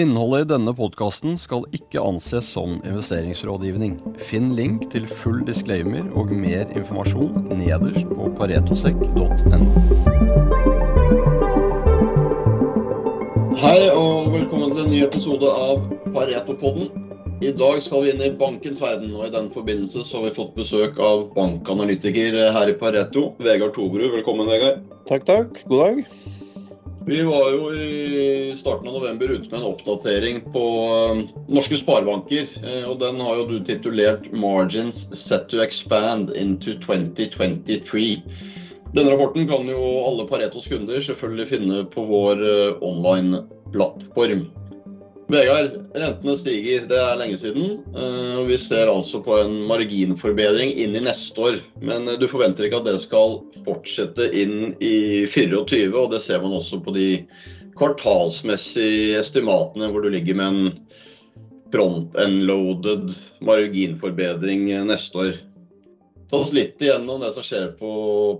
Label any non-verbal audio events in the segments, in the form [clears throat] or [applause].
Innholdet i denne podkasten skal ikke anses som investeringsrådgivning. Finn link til full disclaimer og mer informasjon nederst på paretosek.no. Hei og velkommen til en ny episode av Paretopodden. I dag skal vi inn i bankens verden, og i den forbindelse så har vi fått besøk av bankanalytiker her i Pareto, Vegard Tobru. Velkommen, Vegard. Takk, takk. God dag. Vi var jo i starten av november ute med en oppdatering på um, norske sparebanker. Eh, og den har jo du titulert 'Margins set to expand into 2023'. Denne rapporten kan jo alle Paretos kunder selvfølgelig finne på vår eh, online-plattform. Vegard, rentene stiger. Det er lenge siden. Eh, Vi ser altså på en marginforbedring inn i neste år. Men eh, du forventer ikke at det skal fortsette inn i 24, og det ser man også på de kvartalsmessige estimatene hvor du ligger med en front-end-loaded marginforbedring neste år. Ta oss litt igjennom det som skjer på,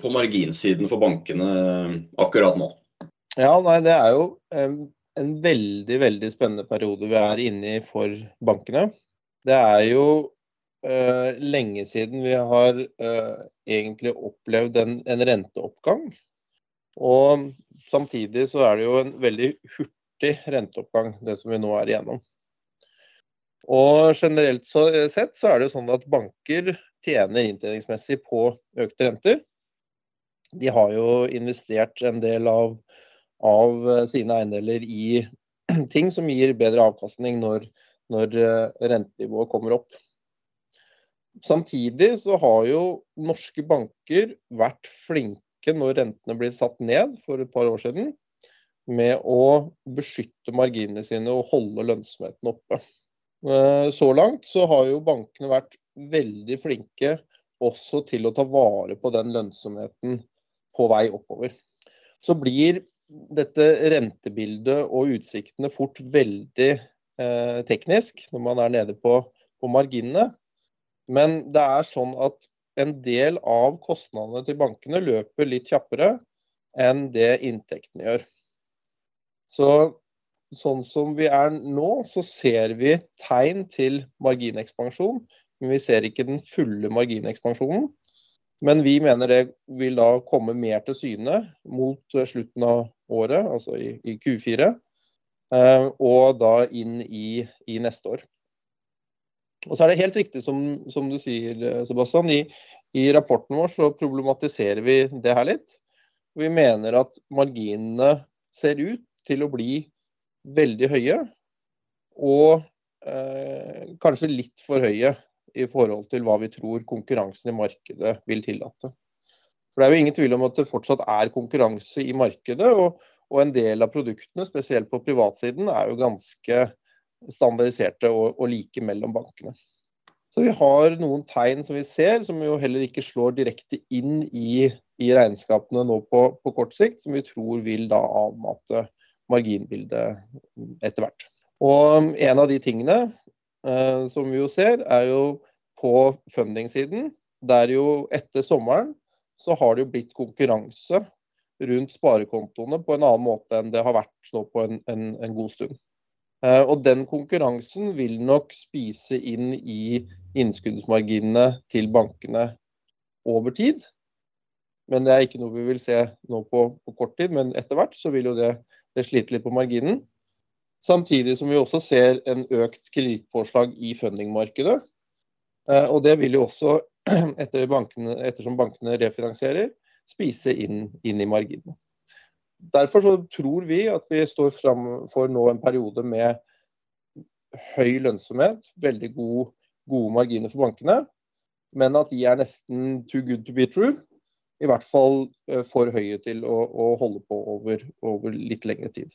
på marginsiden for bankene akkurat nå. Ja, nei, det er jo um en veldig, veldig spennende periode vi er inne i for bankene. Det er jo uh, lenge siden vi har uh, egentlig opplevd en, en, renteoppgang. Og samtidig så er det jo en veldig hurtig renteoppgang, det som vi nå er igjennom. Og generelt så, sett så er det jo sånn at banker tjener inntjeningsmessig på økte renter. De har jo investert en del av av eh, sine eiendeler i [clears throat] ting som gir bedre avkastning når, når eh, rentenivået kommer opp. Samtidig så har jo norske banker vært flinke når rentene ble satt ned for et par år siden, med å beskytte marginene sine og holde lønnsomheten oppe. Eh, så langt så har jo bankene vært veldig flinke også til å ta vare på den lønnsomheten på vei oppover. Så blir dette rentebildet og utsiktene fort veldig eh, teknisk når man er nede på, på, marginene. Men det er sånn at en del av kostnadene til bankene løper litt kjappere enn det inntektene gjør. Så sånn som vi er nå, så ser vi tegn til marginekspansjon, men vi ser ikke den fulle marginekspansjonen. Men vi mener det vil da komme mer til syne mot eh, slutten av året, altså i, i Q4, eh, og da inn i, i, neste år. Og så er det helt riktig som, som du sier, eh, Sebastian. I, I, rapporten vår så problematiserer vi det her litt. Vi mener at marginene ser ut til å bli veldig høye, og eh, kanskje litt for høye i forhold til hva vi tror konkurransen i markedet vil tillate. For Det er jo ingen tvil om at det fortsatt er konkurranse i markedet, og, og en del av produktene, spesielt på privatsiden, er jo ganske standardiserte og, og, like mellom bankene. Så vi har noen tegn som vi ser, som jo heller ikke slår direkte inn i, i regnskapene nå på, på, kort sikt, som vi tror vil da avmate marginbildet etter hvert. Og en av de tingene som vi jo ser, er jo på funding-siden. Der jo etter sommeren så har det jo blitt konkurranse rundt sparekontoene på en annen måte enn det har vært nå på en, en, en god stund. Eh, og den konkurransen vil nok spise inn i innskuddsmarginene til bankene over tid. Men det er ikke noe vi vil se nå på, på kort tid, men etter hvert så vil jo det, det slite litt på marginen. Samtidig som vi også ser en økt kredittpåslag i fundingmarkedet. Eh, og det vil jo også, [clears throat] etter bankene, ettersom bankene refinansierer, spise inn, inn i marginene. Derfor så tror vi at vi står for nå en periode med høy lønnsomhet, veldig god, gode marginer for bankene, men at de er nesten too good to be true. I hvert fall eh, for høye til å, å holde på over, over litt lengre tid.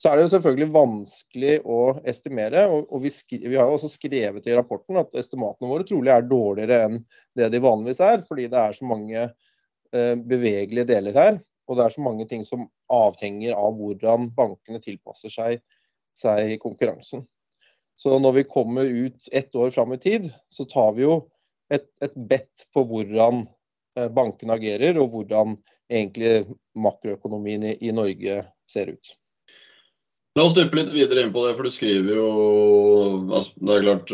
Så er det jo selvfølgelig vanskelig å estimere. og, og vi, vi, har jo også skrevet i rapporten at estimatene våre trolig er dårligere enn det de vanligvis er, fordi det er så mange eh, bevegelige deler her. Og det er så mange ting som avhenger av hvordan bankene tilpasser seg, seg konkurransen. Så når vi kommer ut ett år fram i tid, så tar vi jo et, et bedt på hvordan eh, bankene agerer, og hvordan egentlig makroøkonomien i, i Norge ser ut. La oss dyppe litt videre inn på det, for du skriver jo altså, Det er klart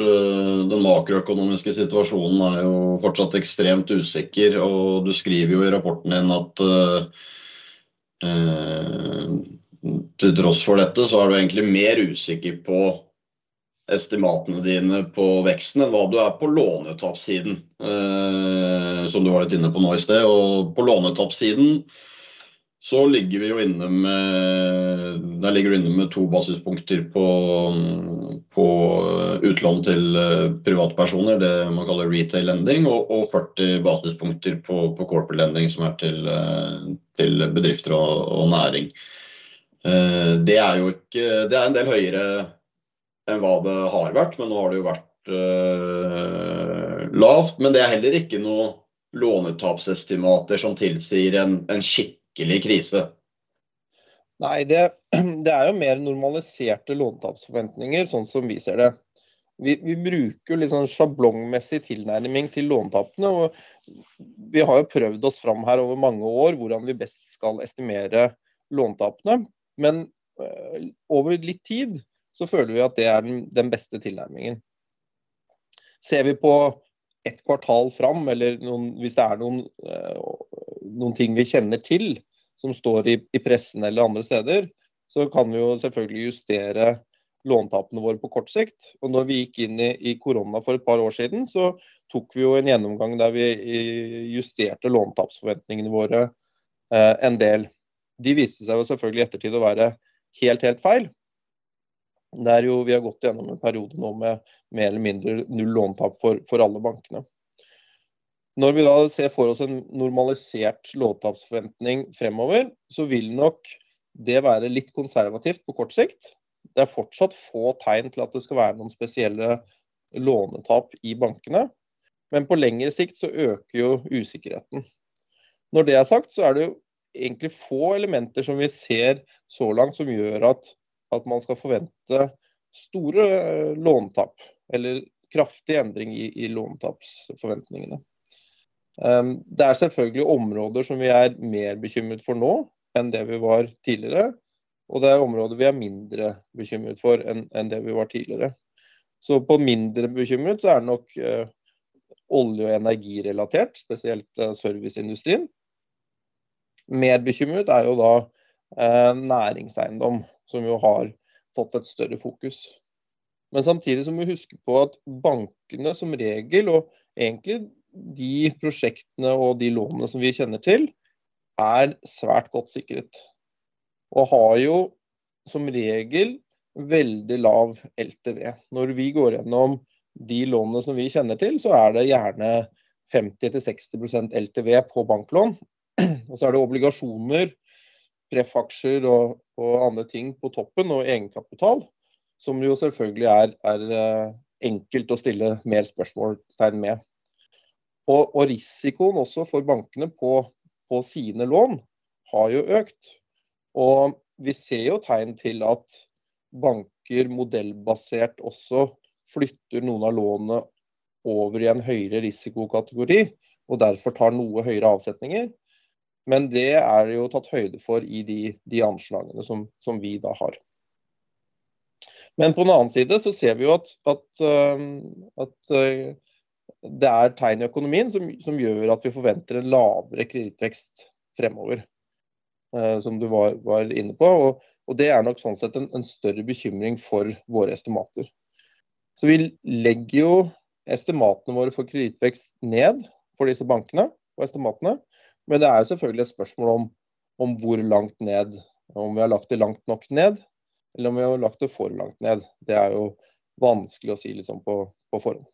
den makroøkonomiske situasjonen er jo fortsatt ekstremt usikker. Og du skriver jo i rapporten din at eh, til tross for dette, så er du egentlig mer usikker på estimatene dine på veksten enn hva du er på lånetapssiden, eh, som du var litt inne på nå i sted. Og på lånetapssiden så ligger vi jo inne med Der ligger du inne med to basispunkter på, på utlån til eh, privatpersoner, det man kaller retail lending, og, og 40 basispunkter på, på corporate lending, som er til, eh, til bedrifter og, og næring. Eh, det er jo ikke Det er en del høyere enn hva det har vært, men nå har det jo vært lavt. Men det er heller ikke noe lånetapsestimater som tilsier en, en skikkelig krise. Nei, det, [clears throat] det, er jo mer normaliserte låntapsforventninger, sånn som vi ser det. Vi, vi bruker litt sånn sjablongmessig tilnærming til låntapene. og Vi har jo prøvd oss fram her over mange år hvordan vi best skal estimere låntapene. Men øh, over litt tid så føler vi at det er den, den beste tilnærmingen. Ser vi på ett kvartal fram, eller noen, hvis det er noen, uh, noen, ting vi kjenner til som står i, i, pressen eller andre steder, så kan vi jo selvfølgelig justere låntapene våre på kort sikt. Og når vi gikk inn i, i korona for et par år siden, så tok vi jo en gjennomgang der vi justerte låntapsforventningene våre eh, en del. De viste seg jo selvfølgelig i ettertid å være helt, helt feil. Der jo vi har gått gjennom en periode nå med mer eller mindre null låntap for, for alle bankene. Når vi da ser for oss en normalisert låntapsforventning fremover, så vil nok det være litt konservativt på kort sikt. Det er fortsatt få tegn til at det skal være noen spesielle lånetap i bankene. Men på lengre sikt så øker jo usikkerheten. Når det er sagt, så er det jo egentlig få elementer som vi ser så langt som gjør at at man skal forvente store lånetap, eller kraftig endring i, i låntapsforventningene. Um, det er selvfølgelig områder som vi er mer bekymret for nå enn det vi var tidligere. Og det er områder vi er mindre bekymret for enn, det vi var tidligere. Så på mindre bekymret så er det nok uh, olje- og energirelatert, spesielt uh, serviceindustrien. Mer bekymret er jo da uh, næringseiendom som jo har fått et større fokus. Men samtidig så må vi huske på at bankene som regel, og egentlig de prosjektene og de lånene som vi kjenner til, er svært godt sikret. Og har jo som regel veldig lav LTV. Når vi går gjennom de lånene som vi kjenner til, så er det gjerne 50-60% LTV på banklån. Og så er det obligasjoner prefaksjer og, og, andre ting på toppen, og egenkapital, som jo selvfølgelig er, er eh, enkelt å stille mer spørsmålstegn med. Og, og risikoen også for bankene på, på, sine lån har jo økt. Og vi ser jo tegn til at banker modellbasert også flytter noen av lånene over i en høyere risikokategori, og derfor tar noe høyere avsetninger. Men det er det jo tatt høyde for i de, de anslagene som, som, vi da har. Men på den annen side så ser vi jo at, at, at det er tegn i økonomien som, som, gjør at vi forventer en lavere kredittvekst fremover. Som du var, var inne på. Og, og, det er nok sånn sett en, en større bekymring for våre estimater. Så vi legger jo estimatene våre for kredittvekst ned for disse bankene og estimatene. Men det er jo selvfølgelig et spørsmål om, om, hvor langt ned. Om vi har lagt det langt nok ned, eller om vi har lagt det for langt ned. Det er jo vanskelig å si liksom på, på forhånd.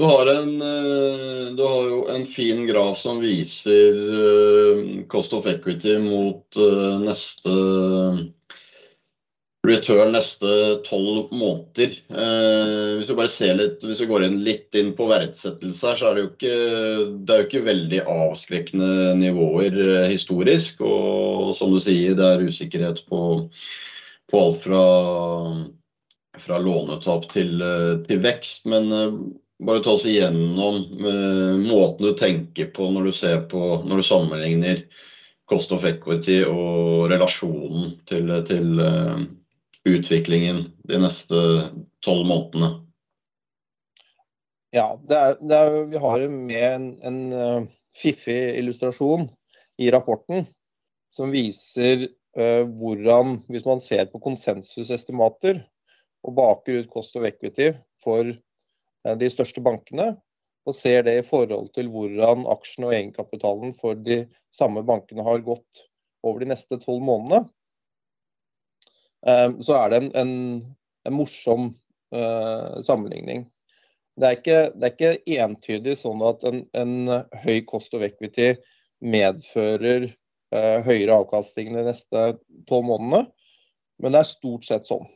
Du har, en, eh, du har, jo en fin graf som viser eh, cost of equity mot eh, neste return neste tolv måneder. Hvis, du bare ser litt, hvis du går inn litt inn på verdsettelse her, så er det jo ikke, det er jo ikke veldig avskrekkende nivåer historisk. Og som du sier, det er usikkerhet på, på alt fra, fra lånetap til, til, vekst. Men bare ta oss igjennom uh, måten du tenker på når du på, når du sammenligner cost of equity og relasjonen til, til utviklingen de neste tolv månedene? Ja, det er, det er, vi har med en, en uh, fiffig illustrasjon i rapporten som viser uh, hvordan, hvis man ser på konsensusestimater og baker ut cost of equity for uh, de største bankene, og ser det i forhold til hvordan aksjene og egenkapitalen for de samme bankene har gått over de neste tolv månedene, så er det en, en, en morsom sammenligning. Det er ikke, det er ikke entydig sånn at en, en, høy kost og equity medfører høyere avkastning de neste tolv månedene, men det er stort sett sånn.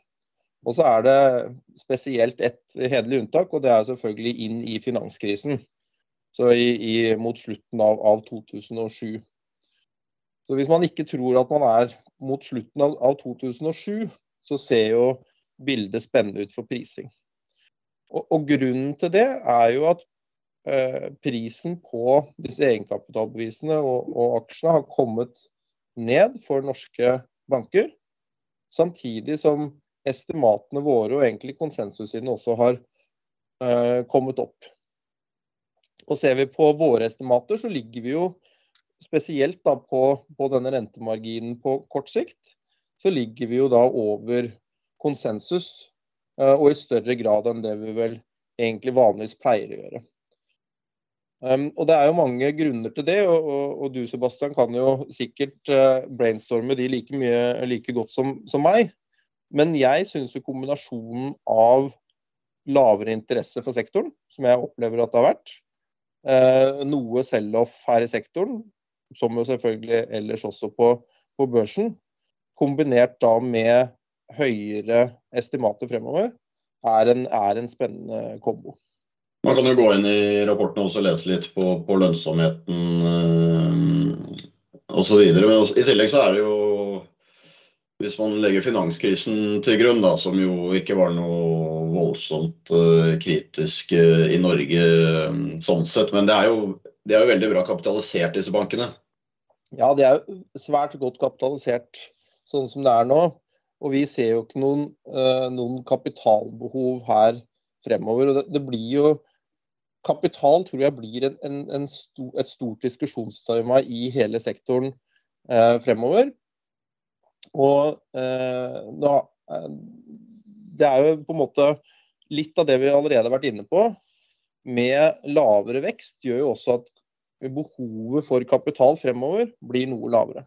Og så er det spesielt ett hederlig unntak, og det er selvfølgelig inn i finanskrisen. Så i, i, mot slutten av, av, 2007. Så hvis man ikke tror at man er mot slutten av, av 2007, så ser jo bildet spennende ut for prising. Og, og, grunnen til det er jo at eh, prisen på disse egenkapitalbevisene og, og, aksjene har kommet ned for norske banker. Samtidig som estimatene våre og egentlig konsensussiden også har eh, kommet opp. Og Ser vi på våre estimater, så ligger vi jo spesielt da på, på denne rentemarginen på kort sikt, så ligger vi jo da over konsensus Eh, og i større grad enn det vi vel egentlig vanligvis pleier å gjøre. Um, og Det er jo mange grunner til det, og, og, og du Sebastian kan jo sikkert uh, brainstorme de like, mye, like godt som, som, meg. Men jeg syns jo kombinasjonen av lavere interesse for sektoren, som jeg opplever at det har vært, uh, noe sell-off her i sektoren, som jo selvfølgelig ellers også på, på børsen, kombinert da med høyere estimater fremover, er en, er en spennende kombo. Man kan jo gå inn i rapporten og lese litt på, på lønnsomheten øh, osv. Men i tillegg så er det jo hvis man legger finanskrisen til grunn, da, som jo ikke var noe voldsomt uh, kritisk uh, i Norge um, sånn sett, men det er, jo, det er, jo, veldig bra kapitalisert, disse bankene? Ja, de er jo svært godt kapitalisert sånn som det er nå. Og vi ser jo ikke noen, noen kapitalbehov her fremover. og det, det, blir jo Kapital tror jeg blir en, en, en sto, et stort diskusjonstema i hele sektoren uh, fremover. Og uh, da, det er jo på en måte litt av det vi allerede har vært inne på. Med lavere vekst gjør jo også at behovet for kapital fremover blir noe lavere.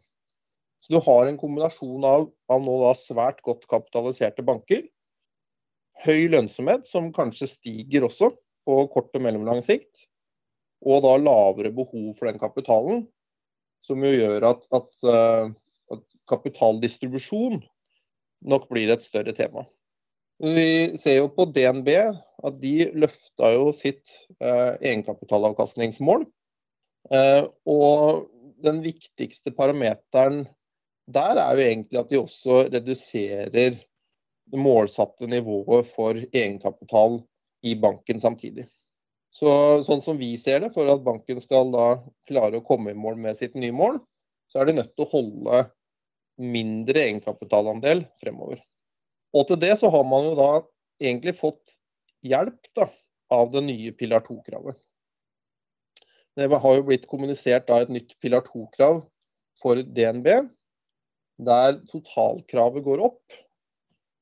Så du har en kombinasjon av, av nå da svært godt kapitaliserte banker, høy lønnsomhet, som kanskje stiger også på kort og mellomlang sikt, og da lavere behov for den kapitalen, som jo gjør at, at, uh, at kapitaldistribusjon nok blir et større tema. Vi ser jo på DNB at de løfta jo sitt eh, egenkapitalavkastningsmål. Eh, og den viktigste parameteren der er jo egentlig at de også reduserer det målsatte nivået for egenkapital i banken samtidig. Så, sånn som vi ser det, for at banken skal da klare å komme i mål med sitt nye mål, så er de nødt til å holde mindre egenkapitalandel fremover. Og til det så har man jo da egentlig fått hjelp da, av det nye pilar 2-kravet. Det har jo blitt kommunisert da et nytt pilar 2-krav for DNB, der totalkravet går opp,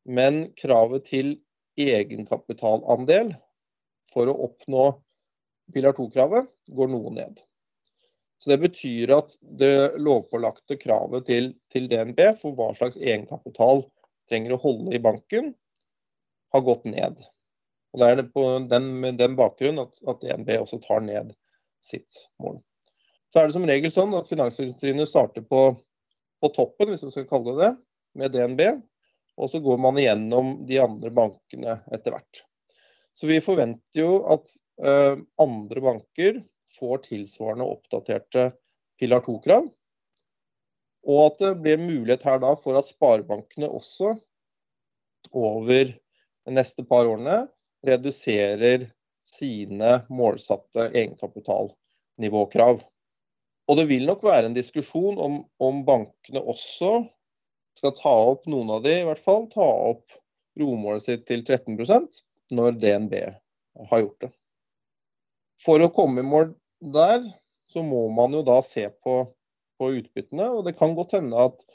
men kravet til egenkapitalandel for å oppnå pilar 2-kravet går noe ned. Så Det betyr at det lovpålagte kravet til, til, DNB for hva slags egenkapital trenger å holde i banken, har gått ned. Og Det er på den, den bakgrunn at, at, DNB også tar ned sitt mål. Så er det som regel sånn at Finanstilsynet starter på på toppen, hvis vi skal kalle det det, med DNB. Og så går man igjennom de andre bankene etter hvert. Så vi forventer jo at uh, andre banker får tilsvarende oppdaterte pilar 2-krav. Og at det blir mulighet her da for at sparebankene også over de neste par årene reduserer sine målsatte egenkapitalnivåkrav. Og det vil nok være en diskusjon om, om bankene også skal ta opp noen av de i hvert fall, ta opp romålet sitt til 13% når DNB har gjort det. For å komme i mål der, så må man jo da se på, på utbyttene. Og det kan godt hende at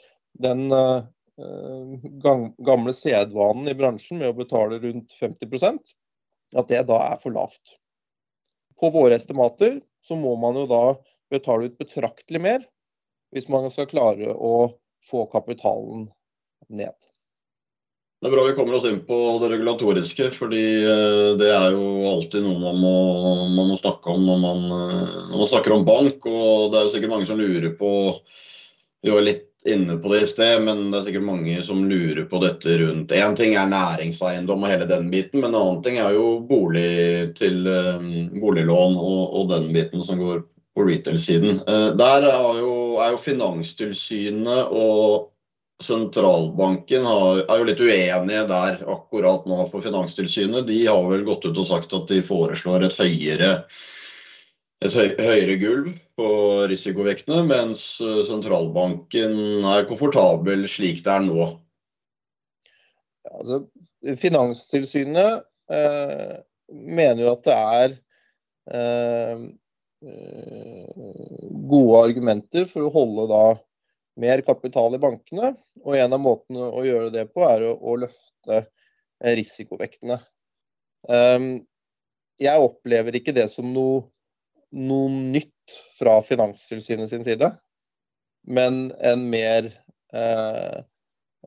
den uh, gamle sedvanen i bransjen med å betale rundt 50% at det da er for lavt. På våre estimater så må man jo da betale ut betraktelig mer hvis man skal klare å få kapitalen ned. Det er bra vi kommer oss inn på det regulatoriske, fordi eh, det er jo alltid noe man må, man må snakke om når man, eh, når man, snakker om bank. Og det er jo sikkert mange som lurer på Vi var litt inne på det i sted, men det er sikkert mange som lurer på dette rundt Én ting er næringseiendom og hele den biten, men en annen ting er jo bolig til eh, boliglån og, og den biten som går på retail-siden. Der er jo, er jo Finanstilsynet og sentralbanken er jo litt uenige der akkurat nå på Finanstilsynet. De har vel gått ut og sagt at de foreslår et høyere, et høyere gulv på risikovektene, mens eh, sentralbanken er komfortabel slik det er nå. Altså, Finanstilsynet eh, mener jo at det er eh, eh gode argumenter for å holde da mer kapital i bankene. Og en av måtene å gjøre det på, er å, å løfte eh, risikovektene. Um, jeg opplever ikke det som noe, noe, nytt fra Finanstilsynet sin side, men en mer eh,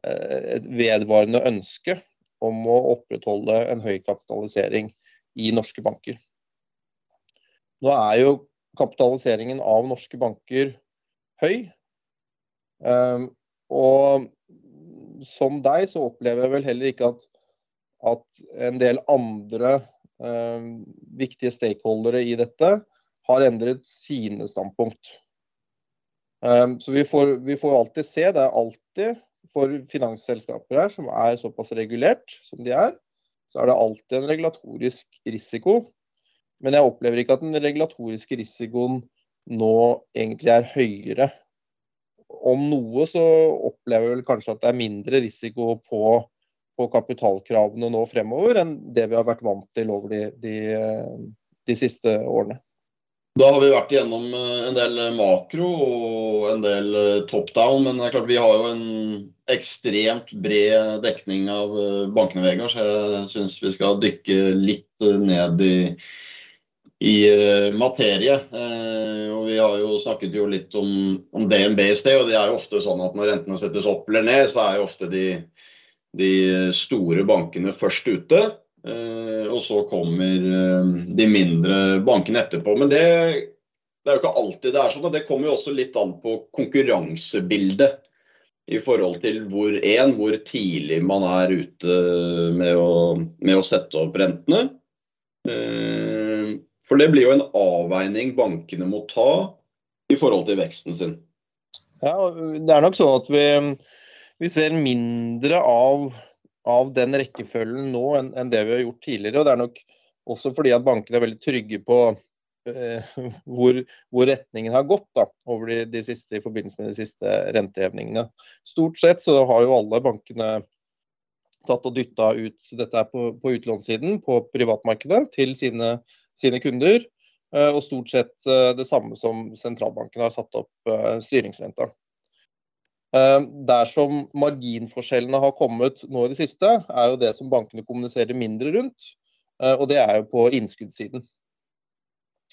et vedvarende ønske om å opprettholde en høy kapitalisering i norske banker. Nå er jo kapitaliseringen av norske banker høy, og som deg så opplever jeg vel heller ikke at, at en del andre um, viktige stakeholdere i dette har endret sine standpunkt. Um, så vi får, vi får, alltid se. Det er alltid for finansselskaper her som er såpass regulert som de er, så er det alltid en regulatorisk risiko. Men jeg opplever ikke at den regulatoriske risikoen nå egentlig er høyere om noe så opplever vi vel kanskje at det er mindre risiko på, på, kapitalkravene nå fremover enn det vi har vært vant til over de, de, de siste årene. Da har vi vært igjennom eh, en del makro og en del eh, top down, men det er klart vi har jo en ekstremt bred dekning av eh, bankene, Vegard, så jeg syns vi skal dykke litt ned i i uh, materie. Uh, og Vi har jo snakket jo litt om, om, DNB i sted, og det er jo ofte sånn at når rentene settes opp eller ned, så er jo ofte de, de store bankene først ute. Uh, og så kommer de mindre bankene etterpå. Men det, det, er jo ikke alltid det er sånn. og Det kommer jo også litt an på konkurransebildet. I forhold til hvor, en, hvor tidlig man er ute med å, med å sette opp rentene. For det blir jo en avveining bankene må ta i forhold til veksten sin. Ja, det er nok sånn at vi, vi ser mindre av, av, den rekkefølgen nå enn, enn, det vi har gjort tidligere. og Det er nok også fordi at bankene er veldig trygge på eh, hvor, hvor, retningen har gått da, over de, de siste, i forbindelse med de siste rentehevingene. Stort sett så har jo alle bankene tatt og dytta ut dette på, på utlånssiden, på privatmarkedet, til sine sine kunder. Eh, og stort sett eh, det samme som sentralbanken har satt opp eh, styringsrenta. Dersom marginforskjellene har kommet nå i det siste, er jo det som bankene kommuniserer mindre rundt. Og det er jo på innskuddssiden.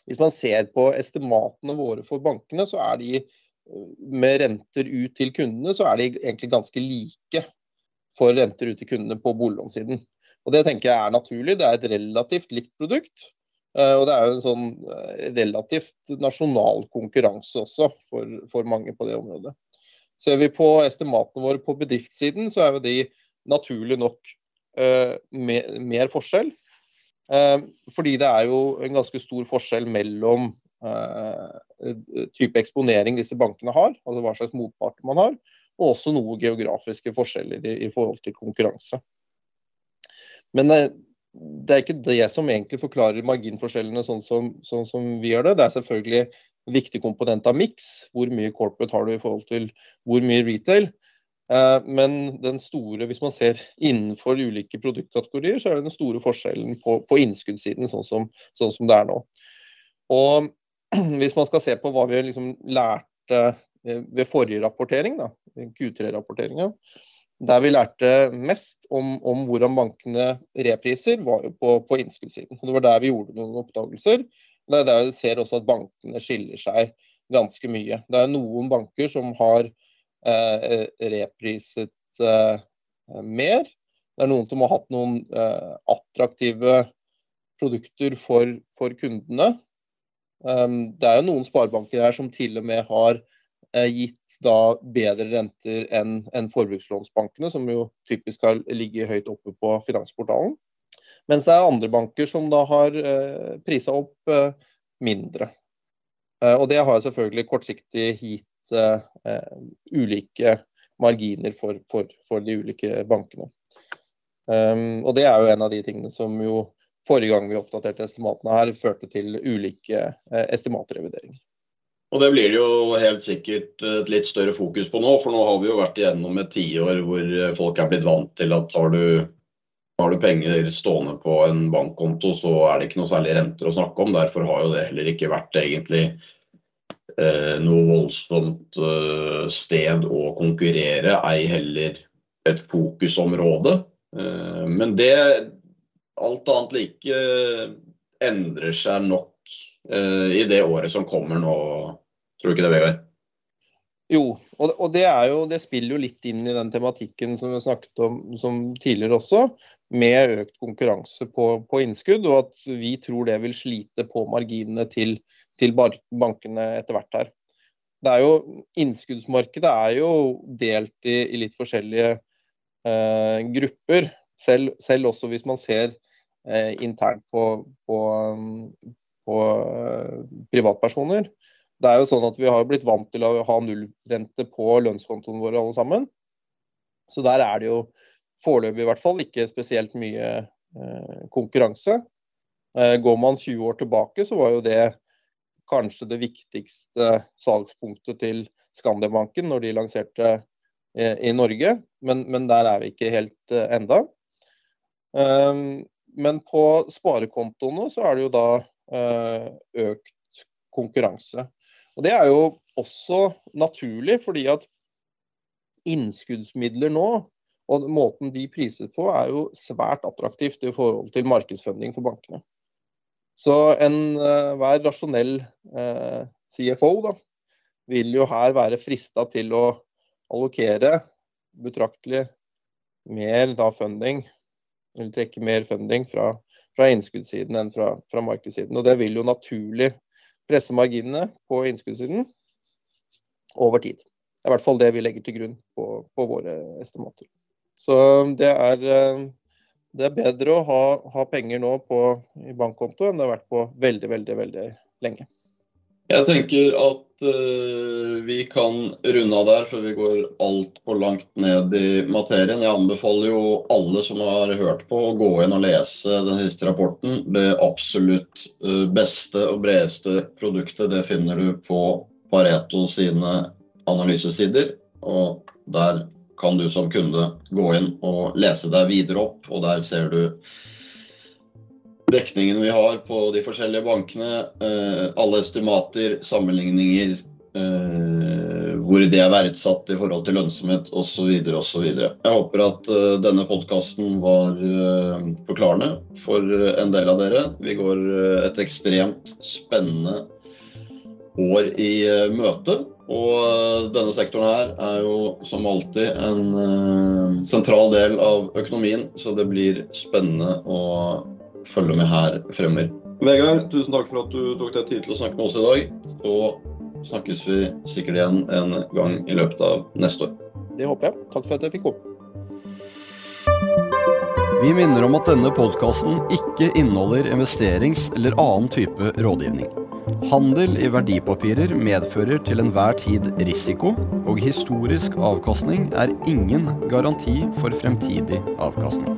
Hvis man ser på estimatene våre for bankene, så er de med renter ut til kundene, så er de egentlig ganske like for renter ut til kundene på boliglånssiden. Og Det tenker jeg er naturlig. Det er et relativt likt produkt. Eh, og det er jo en sånn eh, relativt nasjonal konkurranse også for, for, mange på det området. Ser vi på estimatene våre på bedriftssiden, så er jo de naturlig nok uh, mer, mer, forskjell. Uh, fordi det er jo en ganske stor forskjell mellom uh, type eksponering disse bankene har, altså hva slags motparter man har, og også noe geografiske forskjeller i, i forhold til konkurranse. Men det er ikke det som egentlig forklarer marginforskjellene sånn som, sånn som, vi gjør det. Det er selvfølgelig en viktig komponent av miks. Hvor mye corporate har du i forhold til hvor mye retail. Men den store, hvis man ser innenfor ulike produktkategorier, så er det den store forskjellen på, på innskuddssiden, sånn som, sånn som, det er nå. Og [clears throat] hvis man skal se på hva vi liksom lærte ved forrige rapportering, Q3-rapporteringa, der vi lærte mest om, om hvordan bankene repriser, var jo på, på innskuddssiden. Det var der vi gjorde noen oppdagelser. Det er der vi ser også at bankene skiller seg ganske mye. Det er noen banker som har eh, repriset eh, mer. Det er noen som har hatt noen eh, attraktive produkter for, for kundene. Um, det er jo noen sparebanker her som til og med har eh, gitt da bedre renter enn en forbrukslånsbankene, som jo typisk har ligget høyt oppe på finansportalen. Mens det er andre banker som da har eh, prisa opp eh, mindre. Eh, og det har selvfølgelig kortsiktig gitt eh, ulike marginer for, for, for, de ulike bankene. Um, og det er jo en av de tingene som jo forrige gang vi oppdaterte estimatene her, førte til ulike uh, estimatrevideringer. Og Det blir det jo helt sikkert et litt større fokus på nå, for nå har vi jo vært igjennom et tiår hvor folk er blitt vant til at har du, har du penger stående på en bankkonto, så er det ikke noe særlig renter å snakke om. Derfor har jo det heller ikke vært egentlig eh, noe voldsomt eh, sted å konkurrere, ei heller et fokusområde. Eh, men det, alt annet like, endrer seg nok eh, i det året som kommer nå. Tror du ikke det, Vegard? Jo, og, og det, jo, det, spiller jo litt inn i den tematikken som vi snakket om tidligere også, med økt konkurranse på, på, innskudd, og at vi tror det vil slite på marginene til, til bankene etter hvert her. Det er jo, Innskuddsmarkedet er jo delt i, i litt forskjellige eh, grupper, selv, selv, også hvis man ser eh, internt på, på, på eh, privatpersoner. Det er jo sånn at Vi har blitt vant til å ha nullrente på lønnskontoen våre alle sammen. Så der er det jo foreløpig i hvert fall ikke spesielt mye eh, konkurranse. Eh, går man 20 år tilbake, så var jo det kanskje det viktigste salgspunktet til Skandiabanken når de lanserte eh, i Norge, men, men, der er vi ikke helt enda. Men på sparekontoene så er det jo da økt konkurranse. Og Det er jo også naturlig, fordi at innskuddsmidler nå, og måten de prises på, er jo svært attraktivt i forhold til markedsfunding for bankene. Så enhver uh, rasjonell uh, CFO da, vil jo her være frista til å allokere betraktelig mer da funding, eller trekke mer funding fra, fra innskuddssiden enn fra, fra, markedssiden. Og det vil jo naturlig presse marginene på innskuddssiden over tid. Det er i hvert fall det vi legger til grunn på, på våre estimater. Så det er uh, det er bedre å ha, ha penger nå på, i bankkonto enn det har vært på veldig, veldig, veldig lenge. Jeg tenker at uh, vi kan runde av der, for vi går altfor langt ned i materien. Jeg anbefaler jo alle som har hørt på, å gå inn og lese den siste rapporten. Det absolutt uh, beste og bredeste produktet det finner du på Pareto sine analysesider. Og der kan du som kunde gå inn og lese deg videre opp, og der ser du dekningen vi har på de forskjellige bankene, eh, alle estimater, sammenligninger, eh, hvor de er verdsatt i forhold til lønnsomhet osv. osv. Jeg håper at eh, denne podkasten var forklarende for en del av dere. Vi går et ekstremt spennende år i møte. Og denne sektoren her er jo som alltid en sentral del av økonomien, så det blir spennende å følge med her fremover. Vegard, tusen takk for at du tok deg tid til å snakke med oss i dag. Så snakkes vi sikkert igjen en gang i løpet av neste år. Det håper jeg. Takk for at jeg fikk komme. Vi minner om at denne podkasten ikke inneholder investerings- eller annen type rådgivning. Handel i verdipapirer medfører til enhver tid risiko, og historisk avkastning er ingen garanti for fremtidig avkastning.